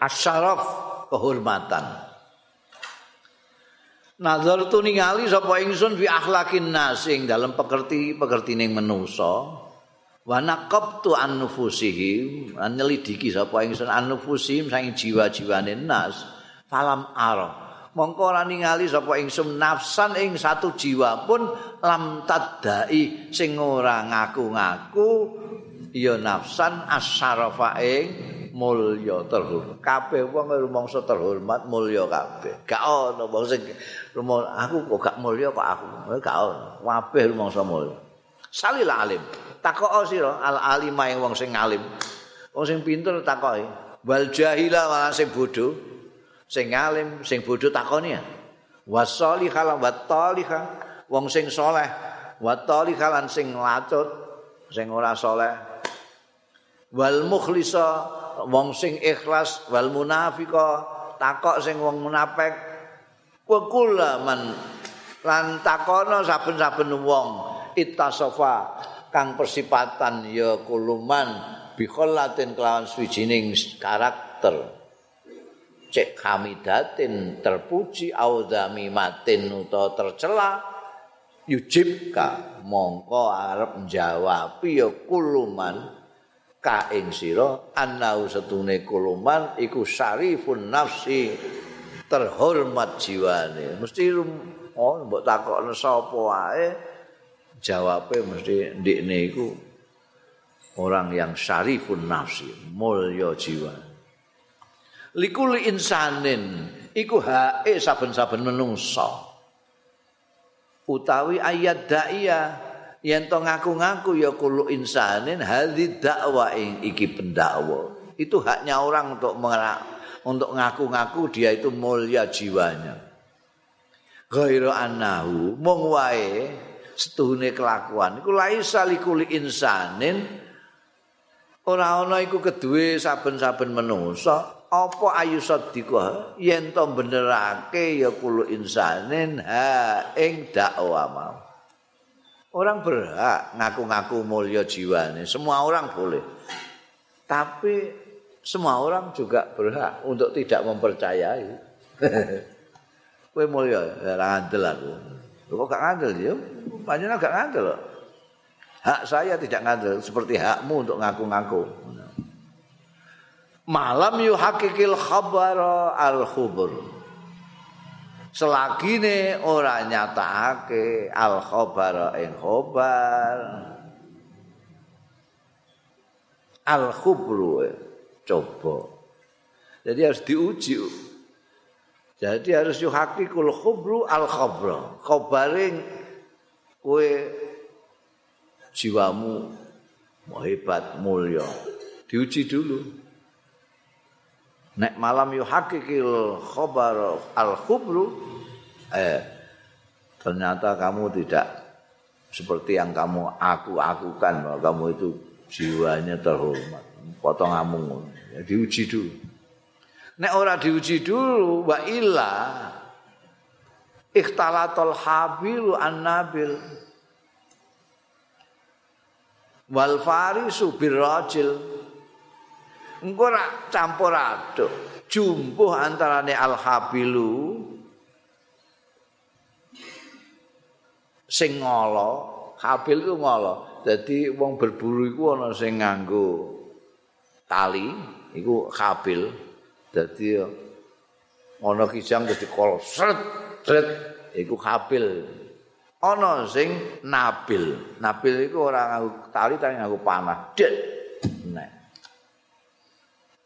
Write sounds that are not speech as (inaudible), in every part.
asyaraf kehormatan. Nazar tu ningali sapa ingsun fi akhlaqin nas ing dalem pekerti pekertine manusa wa naqabtu an nufusihim nyelidiki sapa ingsun an nufusihim saking jiwa-jiwane nas. Falam ara mongko ora ningali sapa ingsun nafsan ing satu jiwa pun lam tadai sing ora ngaku-ngaku ya nafsan asyarafa ing mulya terhormat. Kabeh wong rumangsa terhormat mulya kabeh. Gak ono wong sing aku kok gak mulya kok aku. Gak ono. Kabeh rumangsa mulya. Salil alim. Takok sira al alima wong sing alim. Wong sing pinter takoki. Wal jahila wala sing bodho. Sing alim sing bodho takoni ya wasolihah wa talihah wong sing saleh wa talihah sing lacut. Sing ora saleh wal mukhlisa wong sing ikhlas wal munafiqa takok sing wong munafik kulaman lan takono saben-saben wong ittasofa kang persipatan ya kuluman bi khallatin kelawan swijining karakter. Cek hamidatin terpuji audami matin utawa tercela yujibka mongko arep njawab ya kuluman ka ing sira annau setune kuluman iku syarifun nafsi terhormat jiwane. Mesti oh mbok takokne sapa wae jawabe mesti ndikne iku orang yang syarifun nafsi mulya jiwa. Likuli insanin iku hae saben-saben menungsa. Utawi ayat daiyah yen to ngaku-ngaku ya kulo insanin hadhi dakwah iki pendakwa. Itu haknya orang untuk untuk ngaku-ngaku dia itu mulia jiwanya. Ghairu annahu mung wae setuhune kelakuan. Iku laisa likuli insanin. Ora ana iku keduwe saben-saben manusa apa ayu sadika yen to benerake ya kulo insanin ha ing dakwah mau Orang berhak ngaku-ngaku mulia jiwanya. Semua orang boleh. Tapi semua orang juga berhak untuk tidak mempercayai. (laughs) Kue mulia, ya ngandel aku. Kok gak ngandel ya? Banyak gak ngandel loh. Hak saya tidak ngandel seperti hakmu untuk ngaku-ngaku. Malam yuhakikil khabar al-khubur. Selagi ne ora nyatakake al khabar ing khabar al khubru coba. Jadi harus diuji. Jadi harus yuhaqqiqul khubru al khabra. Khabaring kowe jiwamu hebat mulya diuji dulu nek malam yu hakikil khobar al khubru eh ternyata kamu tidak seperti yang kamu aku-akukan bahwa kamu itu jiwanya terhormat potong amung ya, diuji dulu. Nek ora diuji dulu wa illa ikhtalatul habilu an nabil wal farisu birrajil engko ora campur aduk jumbuh antarane al habilu sing ngolo habil ku ngolo dadi wong berburu iku ana sing nganggo tali iku habil. Dadi ana kijang dadi kol sret sret iku habil. Ana sing nabil. Nabil iku ora nganggo tali tapi nganggo panah. Dek! Nek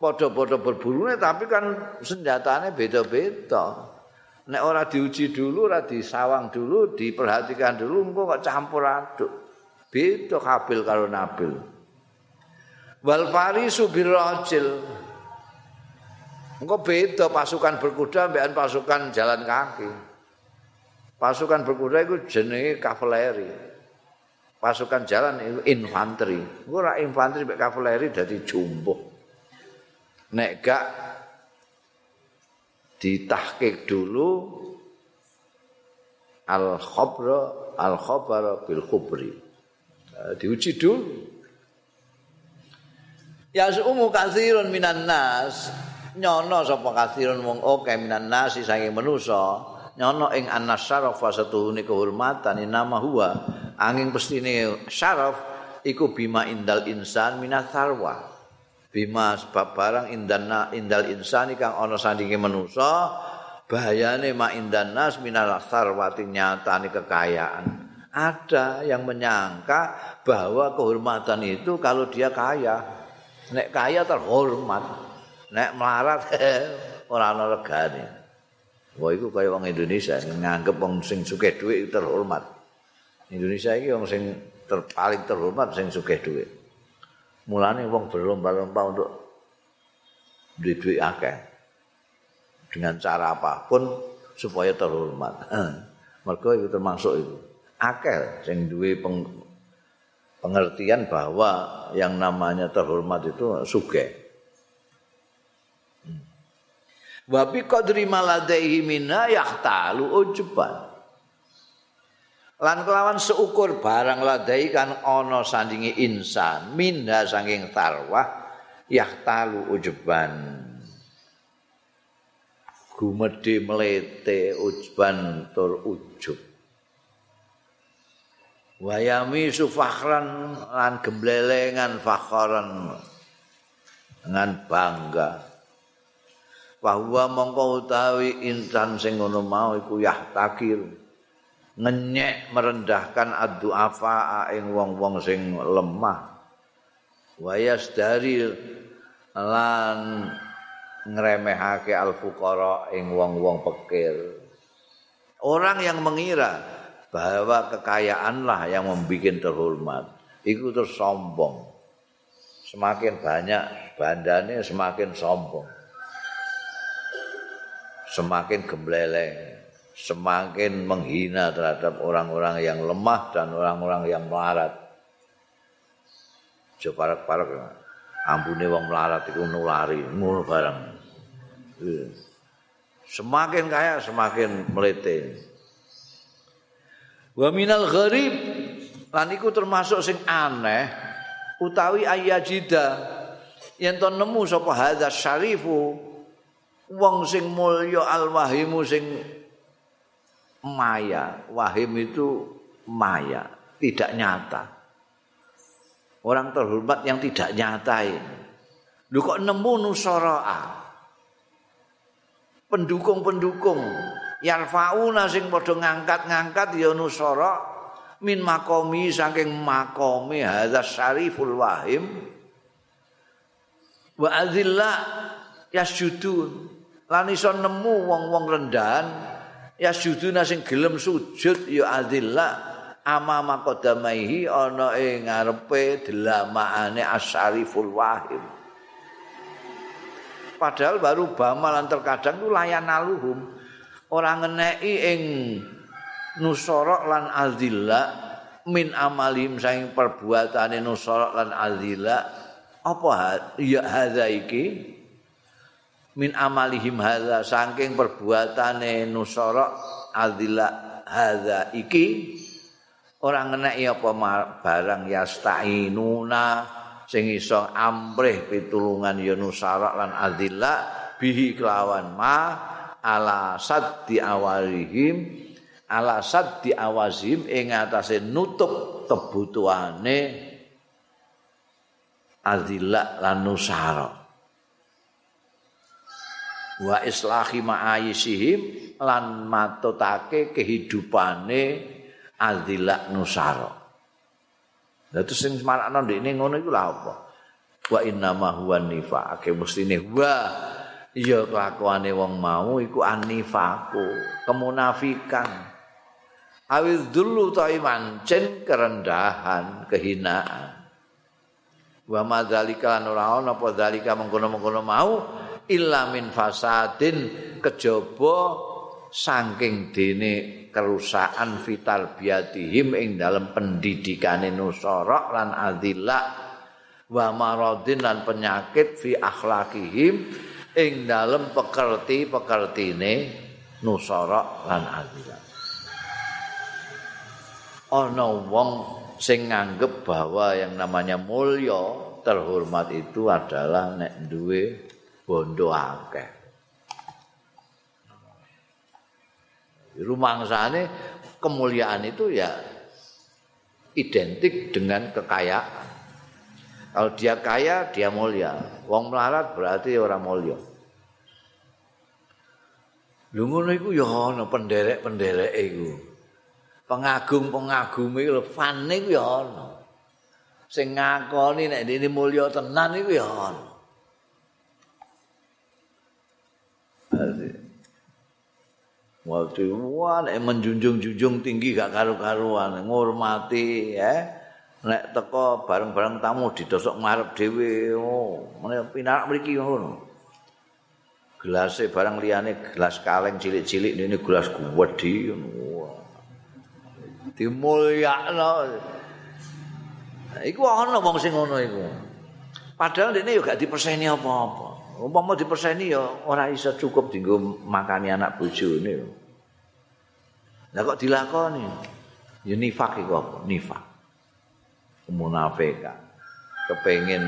padha-padha berburu tapi kan senjatanya beda-beda. Nek ora diuji dulu, ora disawang dulu, diperhatikan dulu, engko kok campur aduk. Beda Habil karo Nabil. Wal farisu birrajil. Engko beda pasukan berkuda mbekan pasukan jalan kaki. Pasukan berkuda itu jenenge kavaleri. Pasukan jalan itu infanteri. Engko ora infanteri mek kavaleri dadi jumbo. Nek gak ditahkik dulu al khabra al khabara bil khubri. Diuji dulu. Ya sumu katsirun minan nas. Nyono sapa kathirun wong oke minan nasi saking manusa. Nyono ing anasyaraf wasatuhune kehormatan nama huwa. Angin pestine syaraf iku bima indal insan minat sarwa bima sebab barang indana indal insan kang ana sandinge manusa bahayane ma indan nas minal sarwati nyatane kekayaan. Ada yang menyangka bahwa kehormatan itu kalau dia kaya. Nek kaya terhormat. Nek melarat (laughs) ora ana regane. Wah iku kaya wong Indonesia nganggep wong sing sugih dhuwit terhormat. Indonesia iki wong sing ter, paling terhormat sing sugih dhuwit mulane wong berlomba-lomba untuk duit-duit akeh dengan cara apapun supaya terhormat. (clears throat) Mereka itu termasuk itu. Akal yang duwe peng, pengertian bahwa yang namanya terhormat itu suge. Hmm. Wa bi qadri maladaihi minna yahtalu ujban. Lan kelawan seukur barang ladai kan ana sandingi insan minda saking tarwah yahtalu ujban. gumedhe mlete ujban tur ujub. Wayami sufakhran lan gemblelengan fakharan dengan bangga. Bahwa mongko utawi insan sing ngono mau iku yah takir ngenyek merendahkan adu afa ing wong-wong sing lemah wayas dari lan ngremehake al fuqara ing wong-wong pekir. Orang yang mengira bahwa kekayaanlah yang membuat terhormat, itu terus sombong. Semakin banyak bandane semakin sombong. Semakin gembleleng, semakin menghina terhadap orang-orang yang lemah dan orang-orang yang melarat. Coba parak-parak ambune wong melarat iku nulari ngono barang. Semakin kaya semakin melete. Wa minal gharib lan iku termasuk sing aneh utawi ayajida yen to nemu sapa hadza syarifu wong sing mulya alwahimu sing maya. Wahim itu maya. Tidak nyata. Orang terhormat yang tidak nyata ini. Lu kok nemu nusara'a pendukung-pendukung. Yarfauna sing padha ngangkat-ngangkat ya nusara. Min makomi saking makomi. Hadza syariful wahim. Wa azilla yasjudun. Lan iso nemu wong-wong rendahan yasjuduna sing gelem sujud ya azilla amama qadamaihi ana ing ngarepe delamaane asyariful wahim. Padahal baru bamalan terkadang itu layan aluhum. Orang ngenei ing nusorok lan azilla min amalim saing perbuatane nusorok lan azilla apa ya hadza iki min amalihim hadza saking perbuatane nusorok azilla hadza iki orang ngenei apa barang yastainuna sing iso amrih pitulungan ya nusara lan adzilla bihi kelawan ma ala saddi awalihim ala saddi awazim ing atase nutup kebutuhane adzilla lan nusara wa islahi ma'ayisihim lan matutake kehidupane adzilla nusara Lah terus sing marakno ndekne ngono iku lha apa? Wa inna ma huwa nifaq. mestine wa iya kelakuane wong mau iku anifaku, kemunafikan. Awil dulu ta iman cen kerendahan, kehinaan. Wa madzalika lan ora ana apa zalika mengkono-mengkono mau illa min fasadin kejaba saking dene kerusakan vital biatihim ing dalam pendidikane nusara lan adilla wa maradin lan penyakit fi akhlakihim ing dalam pekerti-pekertine nusara lan adilla. Ana wong sing nganggep bahwa yang namanya mulya terhormat itu adalah nek duwe bondo akeh. Rumangsane kemuliaan itu ya identik dengan kekayaan. Kalau dia kaya, dia mulia. Wong melarat berarti orang mulia. Lho ngono iku ya ana penderek-penderek iku. Pengagung-pengagume lho fane iku ya ana. Sing ngakoni nek dene mulya tenan iku ya ana. Waktu wah nek menjunjung-junjung tinggi gak karu-karuan, ngurmati ya. Nek teko bareng-bareng tamu didosok ngarep dhewe, oh, ngene pinarak mriki ngono. gelase barang liyane gelas kaleng cilik-cilik ini gelas gede dimulyakno iku ana wong sing ngono iku padahal dene yo gak diperseni apa-apa umpama diperseni yo ora iso cukup dienggo makani anak bojone lah kok dilakoni? Yo nifak iku apa? Nifak. Munafika. Kepengin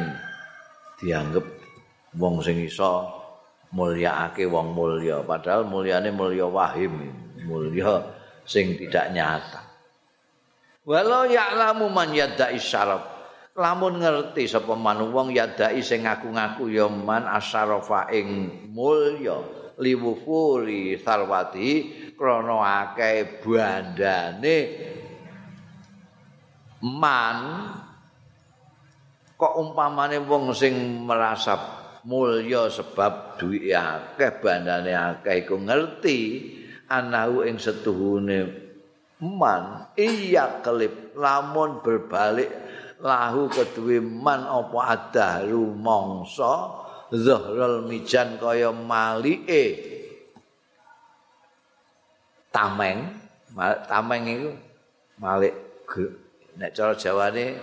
dianggap wong sing iso mulyaake wong mulya. Padahal mulyane mulya wahim mulya sing tidak nyata. Walau ya'lamu man yadda'i syaraf lamun ngerti sapa man wong yadda'i sing ngaku-ngaku ya man asyarafa ing mulya. Liwufuri sarwati krana akeh bandane man kok umpamane wong sing merasa mulya sebab duwike akeh bandane akeh iku ngerti anahu ing setuhune man iya kelip lamun berbalik lahu keduwe man apa ada rumangsa zahrul mijan kaya malike tameng tameng iku malik nek cara jawane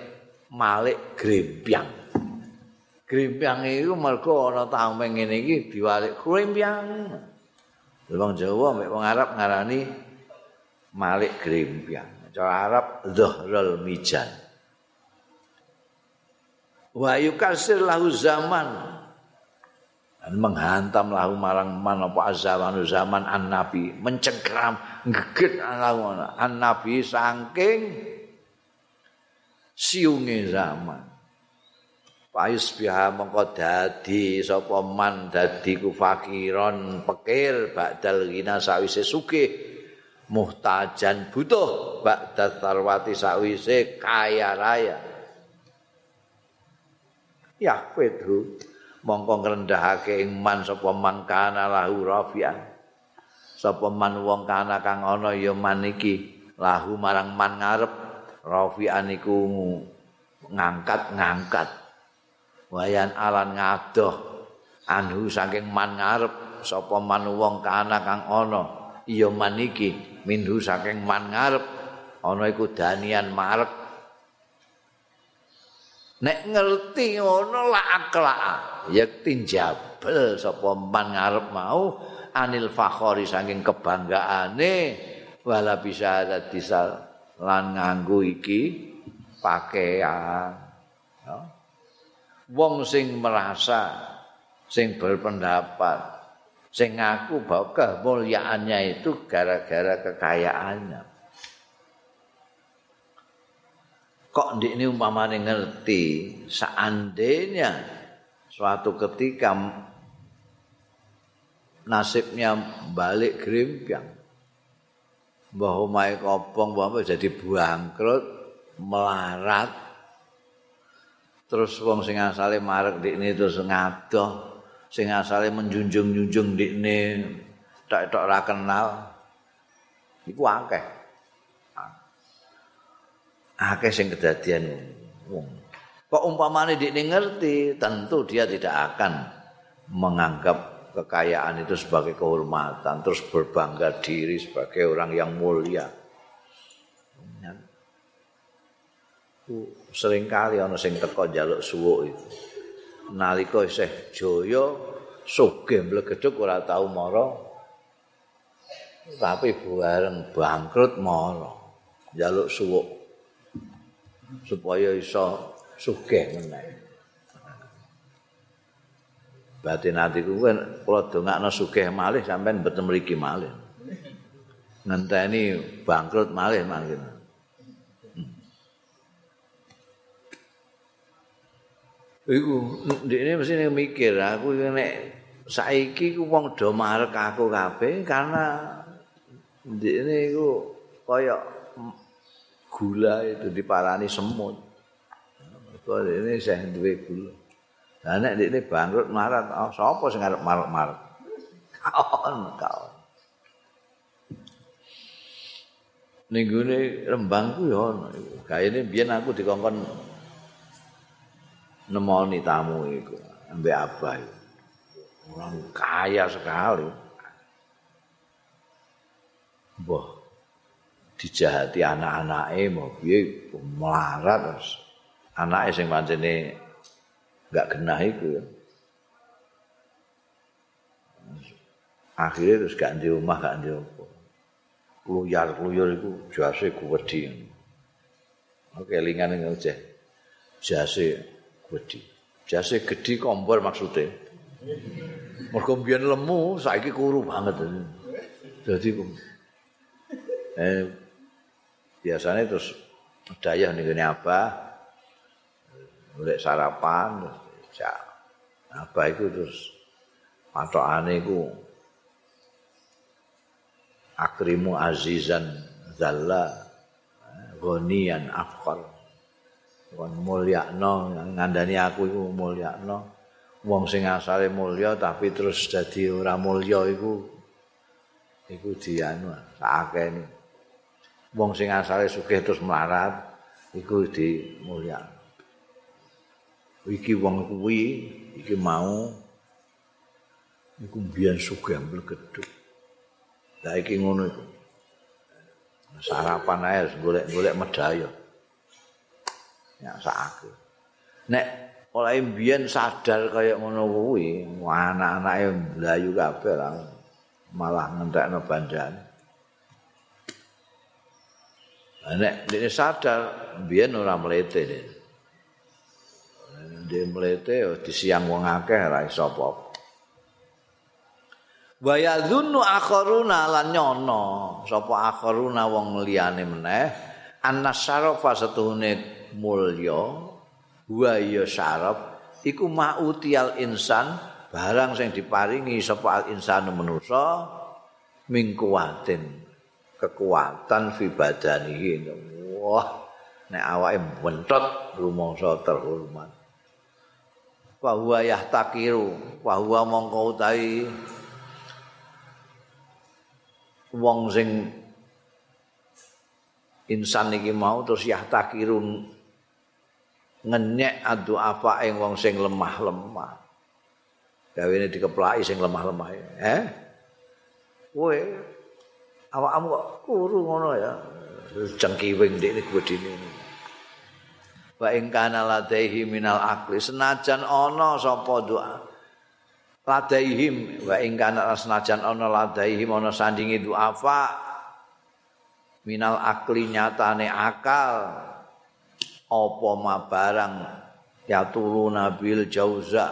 malik grempiang Grimpiang itu mergo ana tameng ngene iki diwalik grimpiang. Wong Jawa mek wong Arab ngarani Malik Grimpiang. Cara Arab Zuhrul Mijan. Wa yukasir lahu zaman. Dan menghantam lahu marang man apa zaman zaman an nabi. Mencengkram ngegit an nabi saking siunge zaman. Payus biha mongko dadi sapa man fakiron pekir ba'dal gina sawise sugih. Muhtajan butuh ba'da sarwati sawise kaya raya ya fedhu mongko ngrendahake ing man sapa man kana lahu rafian. Sapa man wong kana kang ana ya man iki lahu marang man ngarep rafian iku ngangkat-ngangkat. Wayan alan ngadoh anhu saking man ngarep sapa man wong kana kang ana iya man iki minhu saking man ngarep. Ana iku danian marek nek ngerti ngono la akla ya tinjabel sapa man ngarep mau anil fakhori saking kebanggaane wala bisa dadi lan nganggo iki pakaian ya. wong sing merasa sing berpendapat sing ngaku bahwa kemuliaannya itu gara-gara kekayaannya kok ndik ini umpamanya ngerti? Seandainya suatu ketika nasibnya balik grimpiang bahwa mai kopong bahwa jadi bangkrut melarat terus wong sing asale marek ndikne terus ngadoh sing asale menjunjung-junjung ndikne tok-tok ora kenal iku akeh akeh sing kedadian wong kok umpamane ndikne ngerti tentu dia tidak akan menganggap kekayaan itu sebagai kehormatan terus berbangga diri sebagai orang yang mulia sering kali ana sing teko njaluk suwuk itu. Nalika isih jaya sugih mlegedhuk ora tau mara. Tapi bareng bangkrut mara. Njaluk suwuk supaya iso sugih meneh. batin atiku kan kula dongakno sugih malih sampean mboten mriki malih ngenteni bangkrut malih mangkin Iku ndekne mesti mikir aku nek saiki ku wong do marek aku kabeh karena ndekne iku kaya gula itu diparani semut. Kok ini saya duwe gula. Lah nek ndekne bangkrut marat, oh, sapa sing arep marek-marek? Kaon, kaon. Ning gone Rembang ku ya iku. Gayane biyen aku dikongkon nemoni tamu iku ambek abah. Orang kaya sekali. Mbah dijahati anak-anake mau piye melarat terus. Anake sing pancene enggak genah iku ya. Akhirnya terus gak di rumah, gak di apa. Keluyar-keluyar itu jase kuwedi. Oke, lingan ini aja. Jase kuwedi. Jase gede kompor maksudnya. Mbiyen lemu, saiki kuru banget. Jadi eh biasanya terus daya nih gini apa? Mulai sarapan, ya, apa itu terus matokane iku akrimu azizan zalla gonian afqar kon mulyakno ngandani aku iku mulyakno. Wong sing asale mulya tapi terus dadi ora mulya iku iku dianu sakene wong sing asale sugih terus melarat iku di iki wong kuwi iki mau iku mbiyen sugih mblegeduk lah iki ngono iku. Sarapan ae golek-golek medaya ya. Sakake. Nek oleh mbiyen sadar kaya ngono kuwi anak-anake mlayu kabeh lah malah ngentekno bandane nek dene sadar mbiyen ora mlete dene dene mlete disiang wong akeh ora iso apa wa yadhunnu akharuna lan nyono. Sapa akharuna wong liyane meneh annas syarafa setuhune mulya wa ya syarab iku mautial insan barang sing diparingi sapa al insanu manusa ming kuwatin kekuatan fi badanihi wah nek awake bentot rumangsa terhormat wa huwa yahtakiru wa huwa mongko utahi wong sing insan iki mau terus yahtakirun ngenyek adu apa ing wong sing lemah-lemah. Gawene dikeplaki sing lemah-lemah. Eh? Kowe awakmu kok kuru ngono ya. Cengkiwing ndek iki gedine. Wa ing kana ladaihi minal akli senajan ana sapa doa. Ladaihim wa ing kana senajan ana ladaihim ana sandingi doa minal akli nyatane akal apa ma barang ya turu nabil jauza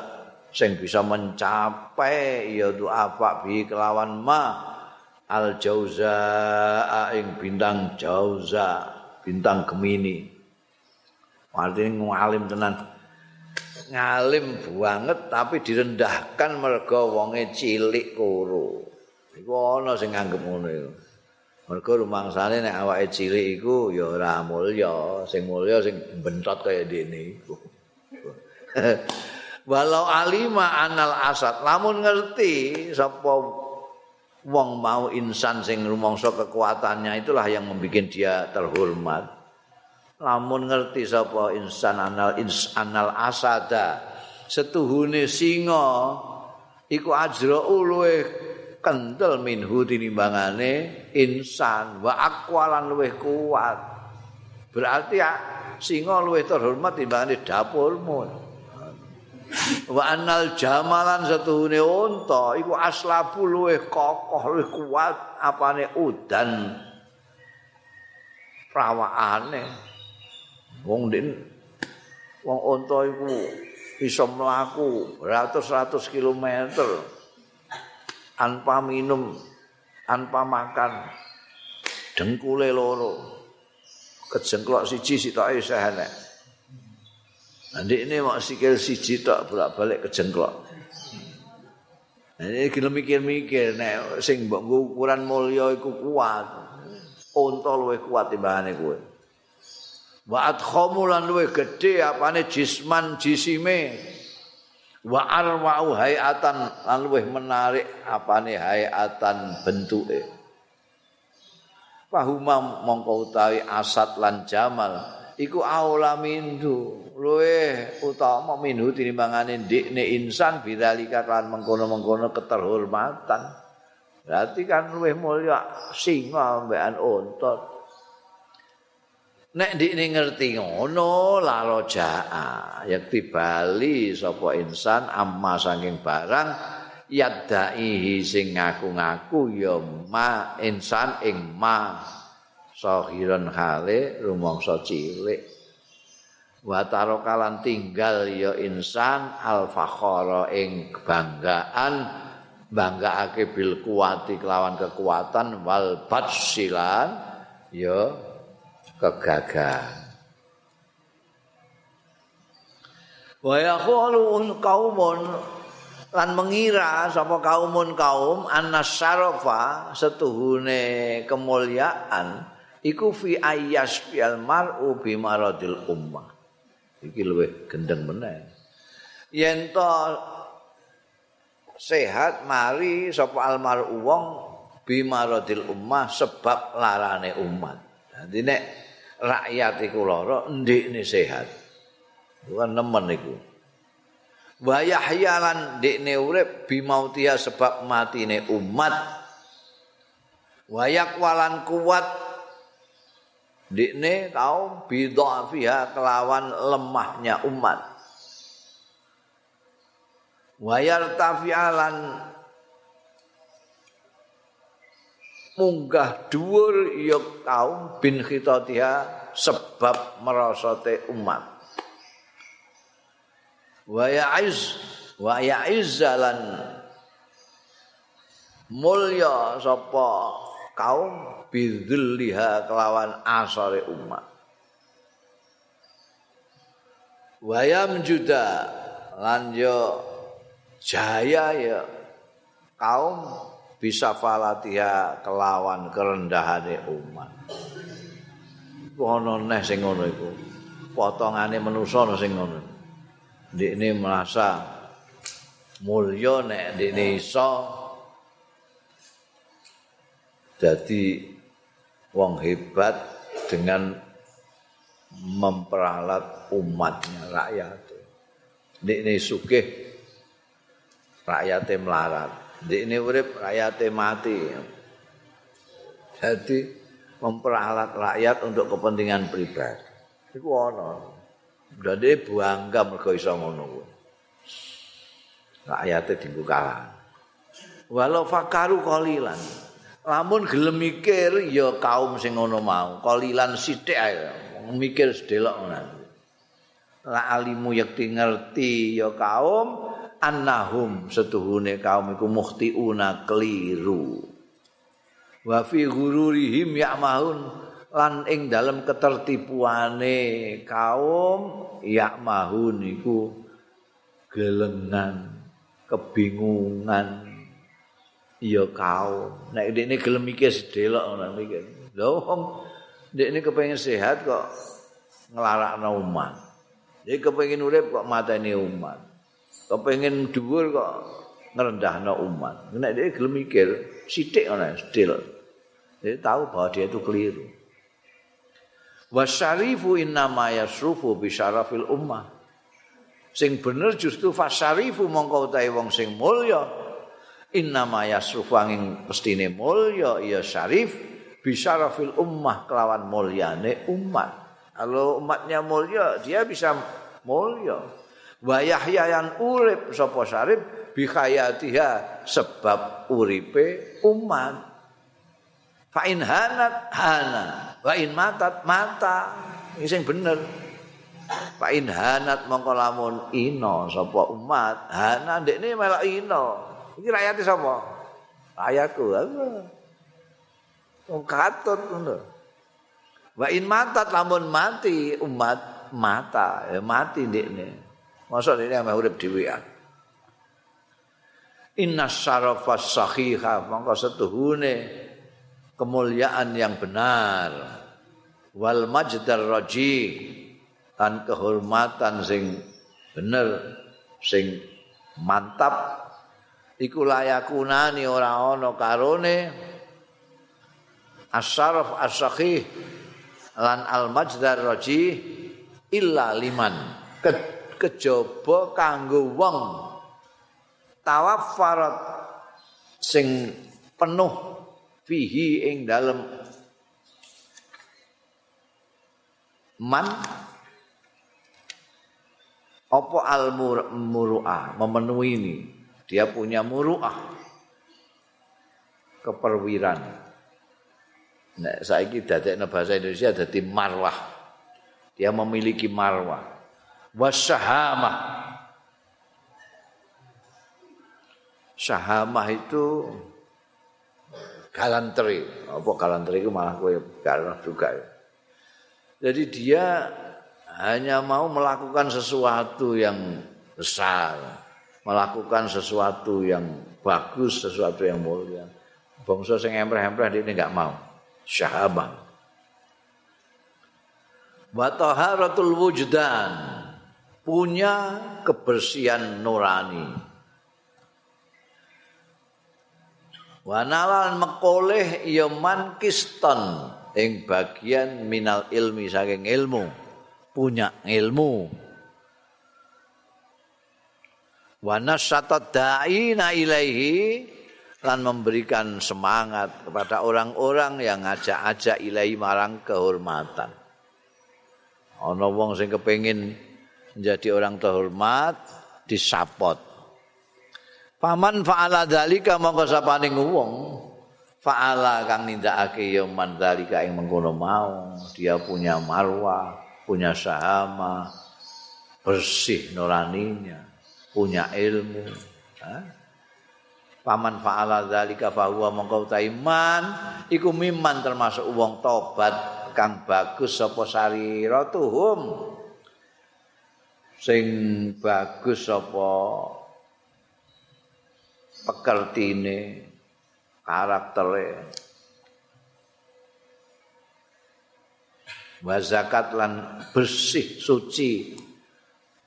sing bisa mencapai ya apa bi kelawan ma al jauza ing bintang jauza bintang gemini. Artinya ngalim tenan. Ngalim banget tapi direndahkan mergo wonge cilik kuru iku ana sing nganggep ngono iku. Mergo rumangsane nek awake cilik iku ya ora mulya, sing mulya sing bentot kaya dene iku. (laughs) Walau alima anal asad, lamun ngerti sapa wong mau insan sing rumangsa kekuatannya itulah yang membuat dia terhormat. Lamun ngerti sapa insan anal ins anal asada, setuhune singa iku ajra luweh kental minhu tinimbangane insan wa akwalan luwih kuat. Berarti ya singa luwih terhormat timbangane dapurmu. Wa annal jamalan satuhune unta iku aslabu luwih kokoh luwih kuat apane udan prawakane. Wong den wong unta iku bisa melaku ratus-ratus kilometer tanpa minum, tanpa makan, dengkule loro, kejengklok siji sitoke isih enek. Nanti ini mau sikil siji tok bolak-balik kejengklok. Ini kita mikir-mikir, nek sing mbok ukuran mulya iku kuat. Unta luwih kuat timbangane kowe. Wa adkhamu lan luwih gedhe apane jisman jisime. Wa arwa'u hayatan lan luwih menarik apane hayatan bentuke. Pahuma mongko utawi asat lan jamal. iku aula mindu luwe utama mindu tinimbangane ndikne insan bidzalika kan mengkono-mengkono keterhormatan. Berarti kan luwe mulya singa mbekan unta nek ndikne ngerti ngono lalo jaa yakti bali sapa insan amma saking barang yadaihi sing ngaku-ngaku ya ma insan ing ma. Sahiran hale rumangsa cilik wa tarokalan tinggal ya insan al fakhara ing kebanggaan banggaake bil kuwati kelawan kekuatan wal batsilan ya kegagahan wa yaqulu qaumun lan mengira sapa kaumun kaum annasyarafa setuhune kemuliaan iku fi ayyas bil mar'u bi maradil ummah iki luwih gendeng meneh. Yen to sehat mari sapa almar'u wong bi maradil ummah sebab larane umat. Dadi nek rakyat iku lara ndikne sehat. Bukan nemen iku. Wa yahyalan ndikne urip bi mautia sebab matine umat. Wayak walan kuat Dikne kaum bidhafiha kelawan lemahnya umat. Wayar tafialan munggah dhuwur ya kaum bin khitatiha sebab merosote umat. Wa ya'iz wa ya'izzalan mulya sapa kaum bidzilliha kelawan asare umat. Wayam juda lan yo jaya ya kaum bisa falatiha kelawan kerendahane umat. Ono neh sing ngono iku. Potongane manusa sing ngono. Ndekne merasa mulya nek ndekne iso. Jadi wong hebat dengan memperalat umatnya rakyat. Ini sugih rakyatnya melarat. Ini urip rakyatnya mati. Jadi memperalat rakyat untuk kepentingan pribadi. Itu ono. Jadi bangga mergo iso ngono. Rakyatnya dibuka Walau fakaru kolilan. Lamun gelem mikir ya kaum sing ngono mau. Kolilan sithik ae mikir sedelok ngono la alimu yakti ngerti ya kaum annahum setuhune kaum iku muhtiuna keliru. Wa fi ghururihim ya'mahun lan ing dalem ketertipuane kaum ya'mahun iku gelengan kebingungan ya kau. Nek dekne gelem mikir sedelok ngono mikir lho wong dekne kepengin sehat kok nglarakno umat. Iki kepengin urip kok mateni umat. Kepengin dhuwur kok ngrendahno umat. Nek dekne gelem mikir sithik ngono sedel dia tahu bahwa dia itu keliru. Wasyarifu innama yasrufu bi syarafil ummah. Sing bener justru fasyarifu mongko utahe wong sing mulya innama yasrufu angin pestine mulya ya syarif. Bisyarafil ummah kelawan mulyane umat. Kalau umatnya mulya dia bisa mulya. Wa yahya yang urip sapa syarif? Bi khayatiha sebab uripe umat. Fa in hanat hana wa in matat mata. Sing bener. Pak Inhanat mongko lamun sapa umat. Hana ndekne melok ino iki rakyat sapa rakyatku wong katut ngono. Wa in matat lamun mati umat mata. Ya mati ndekne. Mosok ndekne ame urip dhewean inna syarafas sahiha mongko setuhune kemuliaan yang benar. Wal majdar raji lan kehormatan sing bener sing mantap iku layakunani ora ana karone. Asyaraf asakhi lan al majdar raji illa liman. Ke, kejaba kanggo wong tawaffarat sing penuh fihi ing dalem man apa al muru'ah memenuhi ini dia punya muru'ah. Keperwiran. Nek saiki dadekne bahasa Indonesia dadi marwah. Dia memiliki marwah. Wasyahamah. Syahamah itu galanteri. Apa galanteri itu malah kowe gak juga ya. jadi dia hanya mau melakukan sesuatu yang besar, melakukan sesuatu yang bagus, sesuatu yang mulia. Bangsa sing empreh-empreh ini enggak mau. Syahabah. Wa taharatul wujdan punya kebersihan nurani. Wa nalan mekoleh ya man kiston ing bagian minal ilmi saking ilmu. punya ilmu. Wa nasyata da'ina ilaihi lan memberikan semangat kepada orang-orang yang ngajak-ajak ilahi marang kehormatan. Ana wong sing kepengin menjadi orang terhormat disapot. Paman fa'ala dzalika mongko sapane wong fa'ala kang nindakake ya man dzalika ing mengkono mau dia punya marwah punya sahama, bersih nuraninya, punya ilmu. Paman fa'ala dzalika fa huwa mongko iman iku miman termasuk wong tobat kang bagus sapa sariratuhum sing bagus sapa pekertine karaktere wa zakat lan bersih suci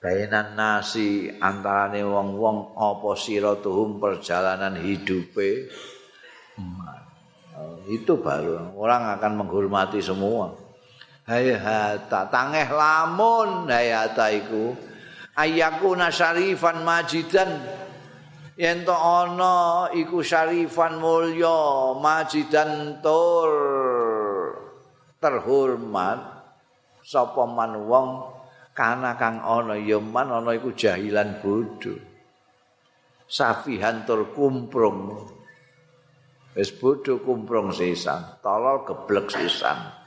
bainan nasi antarane wong-wong apa siratuhum perjalanan hidupe? Oh, itu baru orang akan menghormati semua. Hayata tangeh lamun hayata iku. Ayaku nasyarifan majidan. Yen to ana iku syarifan mulya majidan tur. Terhormat sapa man wong kana kang ana ya man ana iku jahilan bodho. Safihan tur kumprung. Wis bodho kumprung sisan tolol geblek sisan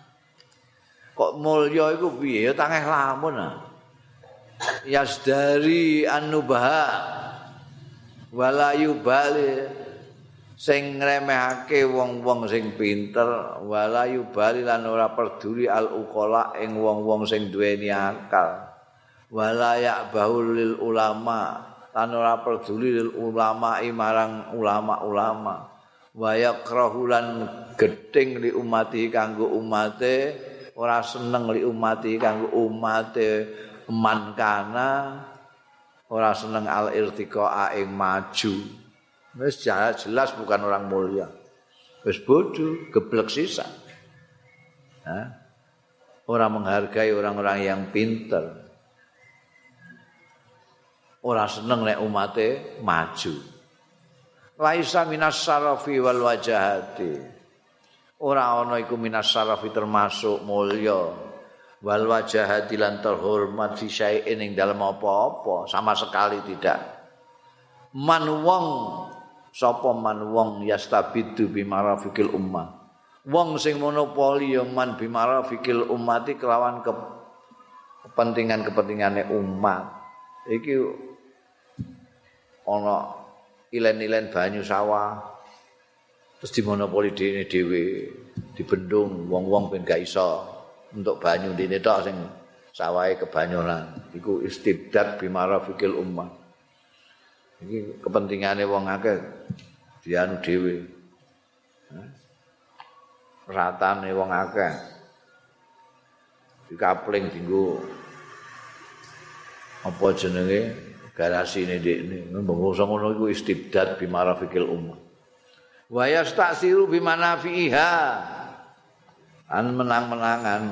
kok mulya iku piye? Ya tangeh lamun ah yasdari anubaha wala yubali sing ngremehake wong-wong sing pinter wala yubali lan ora peduli al uqala ing wong-wong sing duweni akal. Wala ya bahulil ulama lan ora peduli lil ulama marang ulama-ulama. Wa yakrahulan gedeng li umati kanggo umate ora seneng li umati kanggo umate. Man kana ora seneng al irtiqa ing maju Wis jelas bukan orang mulia. Wis bodoh, geblek sisa. Orang menghargai orang-orang yang pinter. Orang seneng nek umate maju. Laisa minas sarafi wal wajahati. Ora ana iku minas sarafi termasuk mulya wal wajahati lan terhormat fi syai'in ing dalem apa-apa sama sekali tidak. Man wong sapa man wong yastabidu bimarafikil ummah? Wong sing monopoli ya man bimarafikil ummati kelawan ke kepentingan-kepentingane umat. Iki ana ilen-ilen banyu sawah. Terus dimonopoli dene dhewe dibendung wong-wong ben gak iso untuk banyu dene tok sing sawahe kebanyolan. Iku istibdad bimara fikil umat iki kepentingane wong akeh dianu dhewe. Ratane wong akeh. Dikapling dinggo apa jenenge? Garasi ini dek ini ngomong ngono iku istibdad bimara fikil umat wa yastaksiru bimana fiha an menang-menangan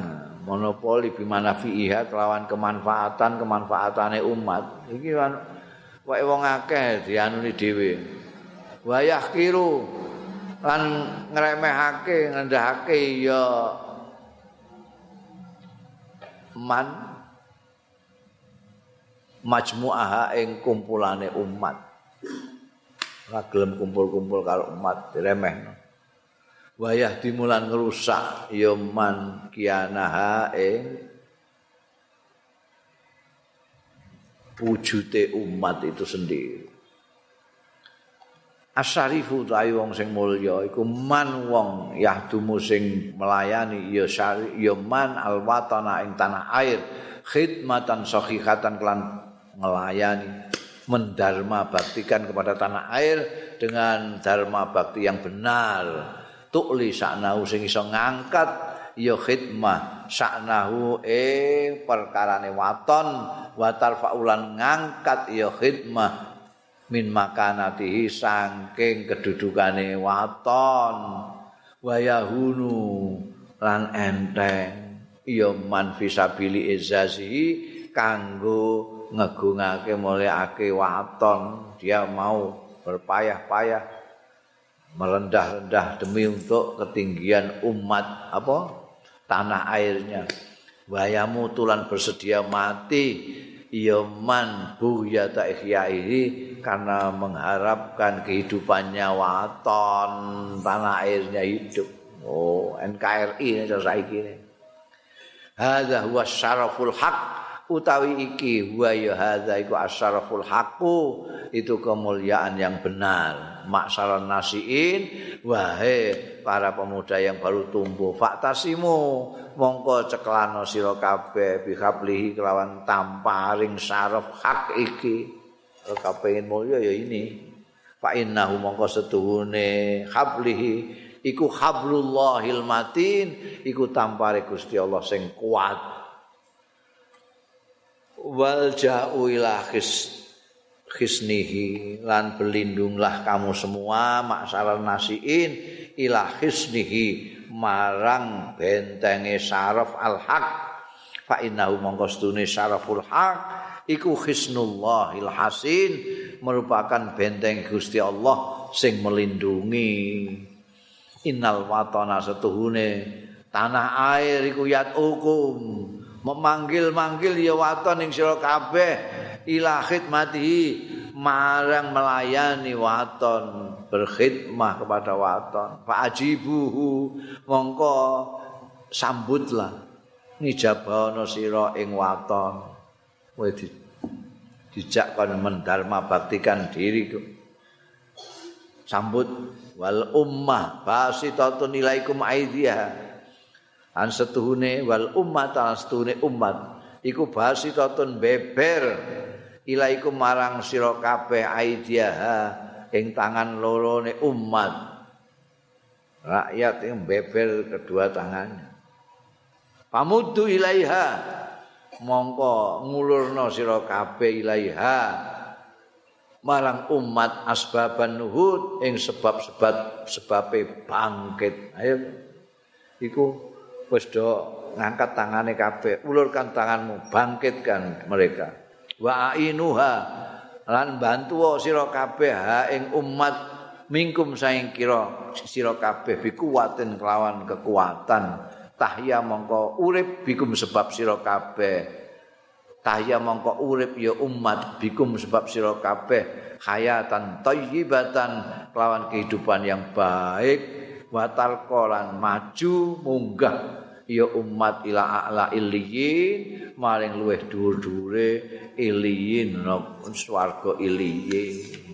monopoli bimana fiha kelawan kemanfaatan kemanfaatane umat. Iki wae wong akeh dianuni dhewe wa yahkiru lan ngremehake ngendahake ya man majmu'aha ing kumpulane umat. Ora gelem kumpul-kumpul karo umat diremehno. Wayah dimulan ngerusak ya man kianaha ing wujute umat itu sendiri. Asyarifu ta wong sing mulya iku man wong yahdumu sing melayani ya syari ya man alwatana ing tanah air khidmatan sahihatan kelan melayani mendarma baktikan kepada tanah air dengan dharma bakti yang benar tukli saknahu sing iso ngangkat ya khidmah. Saknahu eh perkarane waton wa tarfaulan ngangkat ya khidmah. Min makanatihi saking kedudukane waton. Wayahunu lan enteng. Ya man fisabili izazi kanggo ngegungake mulyake waton. Dia mau berpayah-payah merendah-rendah demi untuk ketinggian umat. Apa tanah airnya wayamu tulan bersedia mati Yoman buhyata ihyaihi karena mengharapkan kehidupannya waton tanah airnya hidup. Oh, NKRI ini saiki ini. Hadza huwa syaraful haq utawi iki huwa ya hadza iku asyaraful haqu itu kemuliaan yang benar. Maksaran nasiin wahai para pemuda yang baru tumbuh. Faktasimu mongko ceklano sira kabeh bihablihi kelawan tamparing saraf hak iki. Kepengin mulya ya ini. Fa innahu mongko setuhune hablihi iku hablullahil matin iku tampare Gusti Allah sing kuat. Wal ja'u ila khis khisnihi lan berlindunglah kamu semua maksaran nasiin ila khisnihi marang bentenge saraf al haq fa innahu mongko stune saraful haq iku khisnullahil hasin merupakan benteng Gusti Allah sing melindungi. Innal watana setuhune tanah air iku yat hukum memanggil-manggil ya waton ing sira kabeh ila khidmatihi marang melayani waton berkhidmah kepada waton. Fa ajibuhu mongko sambutlah nijabana sira ing waton. Kowe di, dijak kon mendharma baktikan diri sambut wal ummah basitatun ilaikum aidiha. An setuhune wal ummah ta setuhune umat iku basitatun beber. Ilaikum marang sira kabeh aidiaha ing tangan lorone umat. Rakyat yang beber kedua tangannya. Pamuddu ilaiha. Mongko ngulurno sira kabeh ilaiha. Marang umat asbaban nuhud ing sebab-sebab sebabe bangkit. Ayo. Iku wis do ngangkat tangane kabeh ulurkan tanganmu bangkitkan mereka. Wa ainuha lan bantu sira kabeh ha ing umat mingkum saing kira sira kabeh bikuwatin kelawan kekuatan. Tahya mongko urip bikum sebab sira kabeh. Tahya mongko urip ya umat bikum sebab sira kabeh. Hayatan thayyibatan kelawan kehidupan yang baik. Watal kolan maju munggah ya umat ila a'la iliyin maring luweh dhuwur-dhuwure iliyin swarga iliyin